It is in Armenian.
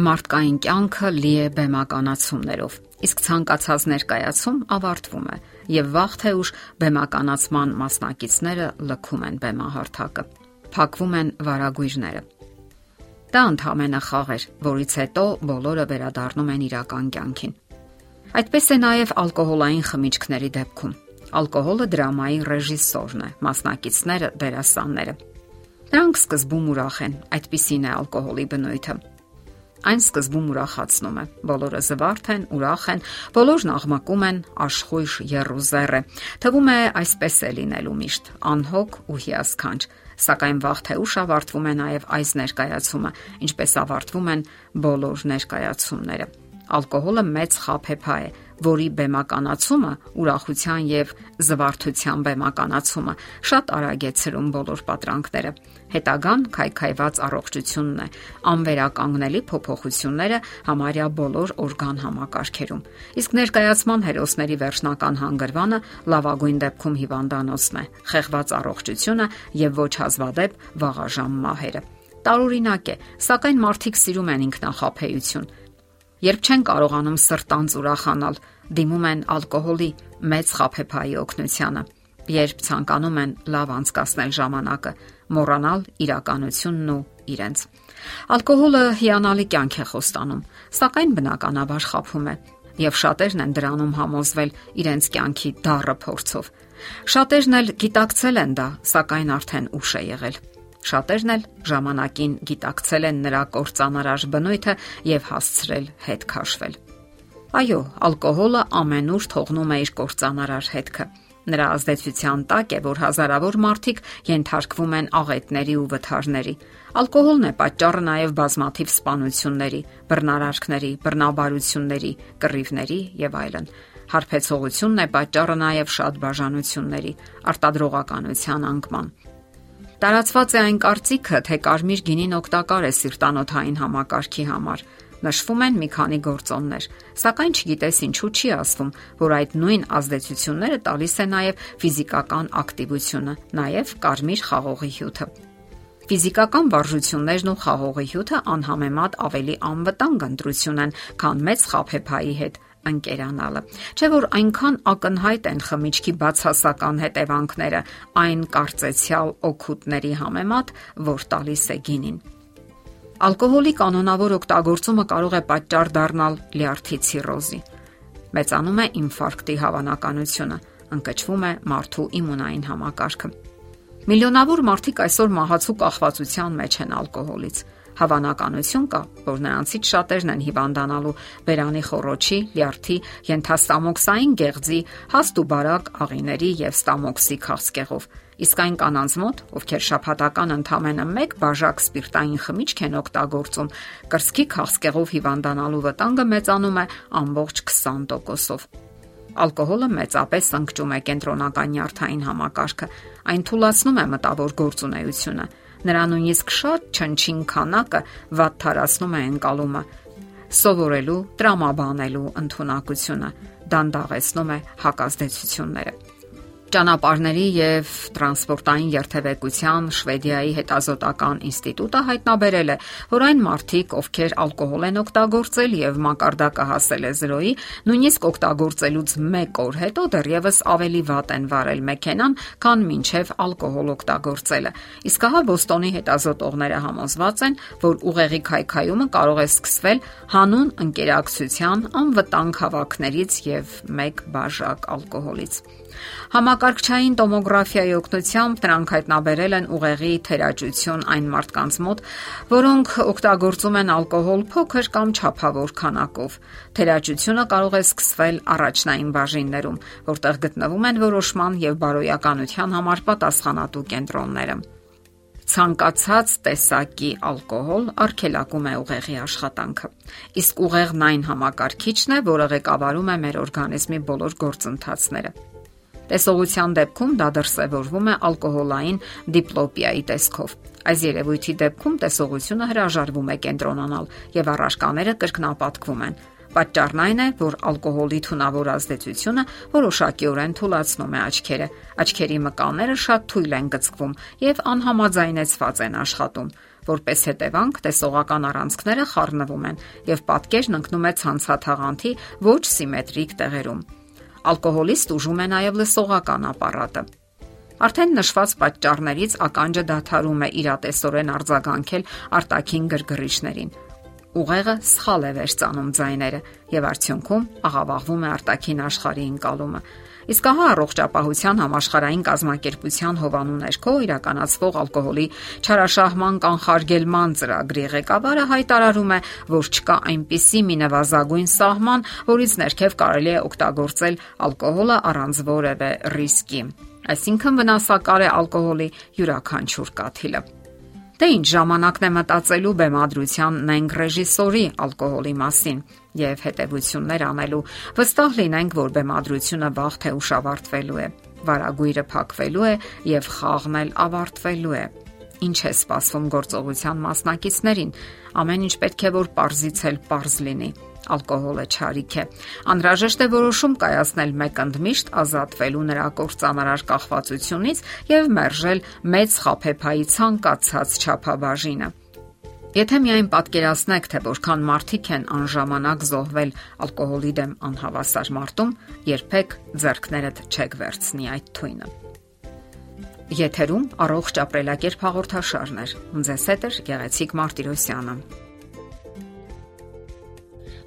Մարդկային կյանքը լի է բեմականացումներով, իսկ ցանկացած ներկայացում ավարտվում է, եւ վաղ թե ուշ բեմականացման մասնակիցները լքում են բեմահարթակը։ Փակվում են վարագույրները։ Դա ընդհանրապես խաղ էր, որից հետո բոլորը վերադառնում են իրական կյանքին։ Այդպես է նաև ալկոհոլային խմիչքների դեպքում։ Ալկոհոլը դրամայի ռեժիսորն է, մասնակիցները դերասանները։ Նրանք սկզբում ուրախ են, այդպիսին է ալկոհոլի բնույթը։ Այն սկզբում ուրախացնում է։ Բոլորը զվարթ են, ուրախ են, բոլորն աղմկում են, աշխույժ երուզեր է։ Թվում է այսպես է լինելու միշտ, անհոգ ու հիասքանչ։ Սակայն վաղ թե ուշ ավարտվում է նաև այս ներկայացումը, ինչպես ավարտվում են բոլոր ներկայացումները։ Ալկոհոլը մեծ խափեփա է, որի բեմականացումը, ուրախության եւ զվարթության բեմականացումը շատ արագ է ցրում բոլոր պատրանքները։ Հետագան քայքայված առողջությունն է, անվերականգնելի փոփոխությունները համարյա բոլոր օրգան համակարգերում։ Իսկ ներկայացման հերոսների վերջնական հանգրվանը լավագույն դեպքում հիվանդանոցն է, խեղված առողջությունը եւ ոչ հազվադեպ վաղաժամ մահերը։ Տարօրինակ է, սակայն մարդիկ սիրում են ինքնախապեյություն Երբ չեն կարողանում սրտանց ուրախանալ, դիմում են ալկոհոլի մեծ խափեփայի օգնությանը։ Երբ ցանկանում են լավ անցկасնել ժամանակը, մոռանալ իրականությունն ու իրենց։ Ալկոհոլը հիանալի կյանք է խոստանում, սակայն բնականաբար խափում է, եւ շատերն են դրանում համոզվել իրենց կյանքի դառը փորձով։ Շատերն էլ գիտակցել են դա, սակայն արդեն ուշ է եղել։ Շատերն էլ ժամանակին գիտակցել են նրա կործանարար բնույթը եւ հասցրել հետ քաշվել։ Այո, ալկոհոլը ամենուր թողնում է իր կործանարար հետքը։ Նրա ազդեցության տակ է, որ հազարավոր մարդիկ ենթարկվում են աղետների ու վթարների։ Ալկոհոլն է պատճառը նաև բազմաթիվ սպանությունների, բռնարարքների, բռնաբարությունների, կռիվների եւ այլն։ Հարբեցողությունն է պատճառը նաև շատ բաժանությունների, արտադրողականության անկման, Տարածված է այն կարծիքը, թե կարմիր գինին օգտակար է սիրտանոթային համակարգի համար։ Նշվում են մի քանի գործոններ, սակայն չգիտես ինչու չի ասվում, որ այդ նույն ազդեցությունները տալիս է նաև ֆիզիկական ակտիվությունը, նաև կարմիր խաղողի հյութը։ Ֆիզիկական վարժություններն ու խաղողի հյութը անհամեմատ ավելի անվտանգ ընտրություն են, քան մեծ խափեփայի հետ ընկերանալը։ Չէ որ այնքան ակնհայտ են խմիչքի բացասական հետևանքները այն կարծեցյալ օգուտների համեմատ, որ տալիս է գինին։ Ալկոհոլի կանոնավոր օգտագործումը կարող է պատճառ դառնալ լյարդի ցիրոզի։ Մեծանում է ինֆարկտի հավանականությունը, ընկճվում է մարդու իմունային համակարգը։ Միլիոնավոր մարդիկ այսօր մահացու կախվածության մեջ են ալկոհոլից Հավանականություն կա, որ նրանցից շատերն են հիվանդանալու. Բերանի խորոչի, լյարդի, ենթաստամոքսային գեղձի, հաստ ու բարակ աղիների եւ ստամոքսի քաղցկեղով։ Իսկ այն կանանց մոտ, ովքեր շփհատական ընդամենը 1 բաժակ սպիրտային խմիչք են օգտագործում, կրսկի քաղցկեղով հիվանդանալու վտանգը մեծանում է ամբողջ 20%-ով։ Ալկոհոլը մեծապես ընկճում է կենտրոնական նյարդային համակարգը։ Այն թուլացնում է մտավոր գործունեությունը, Նրա նույնիսկ շատ չնչին քանակը վատթարացնում է ընկալումը, սովորելու, տրամաբանելու ընտունակությունը, դանդաղեցնում է հակազդեցությունները։ Ճանապարհների եւ տրանսպորտային երթևեկության Շվեդիայի հետազոտական ինստիտուտը հայտնաբերել է, որ այն մարդիկ, ովքեր ալկոհոլ են օգտագործել եւ մակարդակը հասել է 0-ի, նույնիսկ օգտագործելուց 1 օր հետո դեռևս ավելի վատ են վարել մեքենան, քան մինչև ալկոհոլ օգտագործելը։ Իսկ հա Բոստոնի հետազոտողները համոզված են, որ ուղեղի քայքայումը կարող է սկսվել հանուն ընկերակցության անվտանգ հավաքներից եւ 1 բաժակ ալկոհոլից։ Համակարգչային տոմոգրաֆիայի օգնությամբ նրանք հայտնաբերել են ուղեղի թերաճություն այն մարդկանց մոտ, որոնք օգտագործում են ալկոհոլ փոքր կամ չափավոր քանակով։ Թերաճությունը կարող է սկսվել առաջնային բաժիններում, որտեղ գտնվում են որոշման եւ բարոյականության համար պատասխանատու կենտրոնները ցանկացած տեսակի ալկոհոլ արգելակում է ուղեղի աշխատանքը։ Իսկ ուղեղն այն համակարգիչն է, որը ղեկավարում է մեր օրգանիզմի բոլոր գործընթացները։ Տեսողության դեպքում դա դրսևորվում է ալկոհոլային դիպլոպիայի տեսքով։ Այս երևույթի դեպքում տեսողությունը հրաժարվում է կենտրոնանալ եւ առարկաները կրկնապատկվում են։ Պատճառն այն է, որ ալկոհոլի թունավոր ազդեցությունը որոշակիորեն թուլացնում է աչքերը։ Աչքերի մկանները շատ թույլ են գծվում եւ անհամաձայնեցված են աշխատում, Որպես հետևանք տեսողական առանցքները խառնվում են եւ պատկերն ընկնում է ցանցաթաղանթի ոչ սիմետրիկ տեղերում։ Ալկոհոլիստ ուժում է նաեւ լսողական ապարատը։ Արդեն նշված պատճառներից ականջը դադարում է իրատեսորեն արձագանքել արտաքին գրգռիչներին ուղեղը սխալ է վերցանում ձայները եւ արդյունքում աղավաղվում է արտաքին աշխարհի ընկալումը։ Իսկ ահա առողջապահության համաշխարհային կազմակերպության հովանու ներքո իրականացվող ալկոհոլի չարաշահման կանխարգելման ծրագրի ղեկավարը հայտարարում է, որ չկա այնպիսի մի նվազագույն սահման, որից ներքև կարելի է օգտագործել ալկոհոլը առանց որևէ ռիսկի։ Այսինքն վնասակար է ալկոհոլի յուրաքանչյուր կաթիլը։ Դե ինչ ժամանակն է մտածելու բեմադրության նենք ռեժիսորի ալկոհոլի մասին եւ հետեւություններ անելու։ Վստահ լինենք, որ բեմադրությունը վաղ թե ուշ ավարտվելու է։ Վարագույրը փակվելու է եւ խաղն էլ ավարտվելու է։ Ինչ է սպասվում գործողության մասնակիցներին։ Ամեն ինչ պետք է որ parzից էլ parz լինի ալկոհոլը ճարիք է։ Անհրաժեշտ է որոշում կայացնել մեկ ընդմիշտ ազատվելու նրա կործանարար կախվածությունից եւ մերժել մեծ խափեփայի ցանկացած չափաբաժինը։ Եթե միայն պատկերացնեք, թե որքան մարդիկ են անժամանակ զոհվել ալկոհոլի դեմ անհավասար մարտում, երբեք ձեռքներդ չեք վերցնի այդ թույնը։ Եթերում առողջ ապրելակերպ հաղորդաշարներ։ Ձեզ հետ է Գեղեցիկ Մարտիրոսյանը։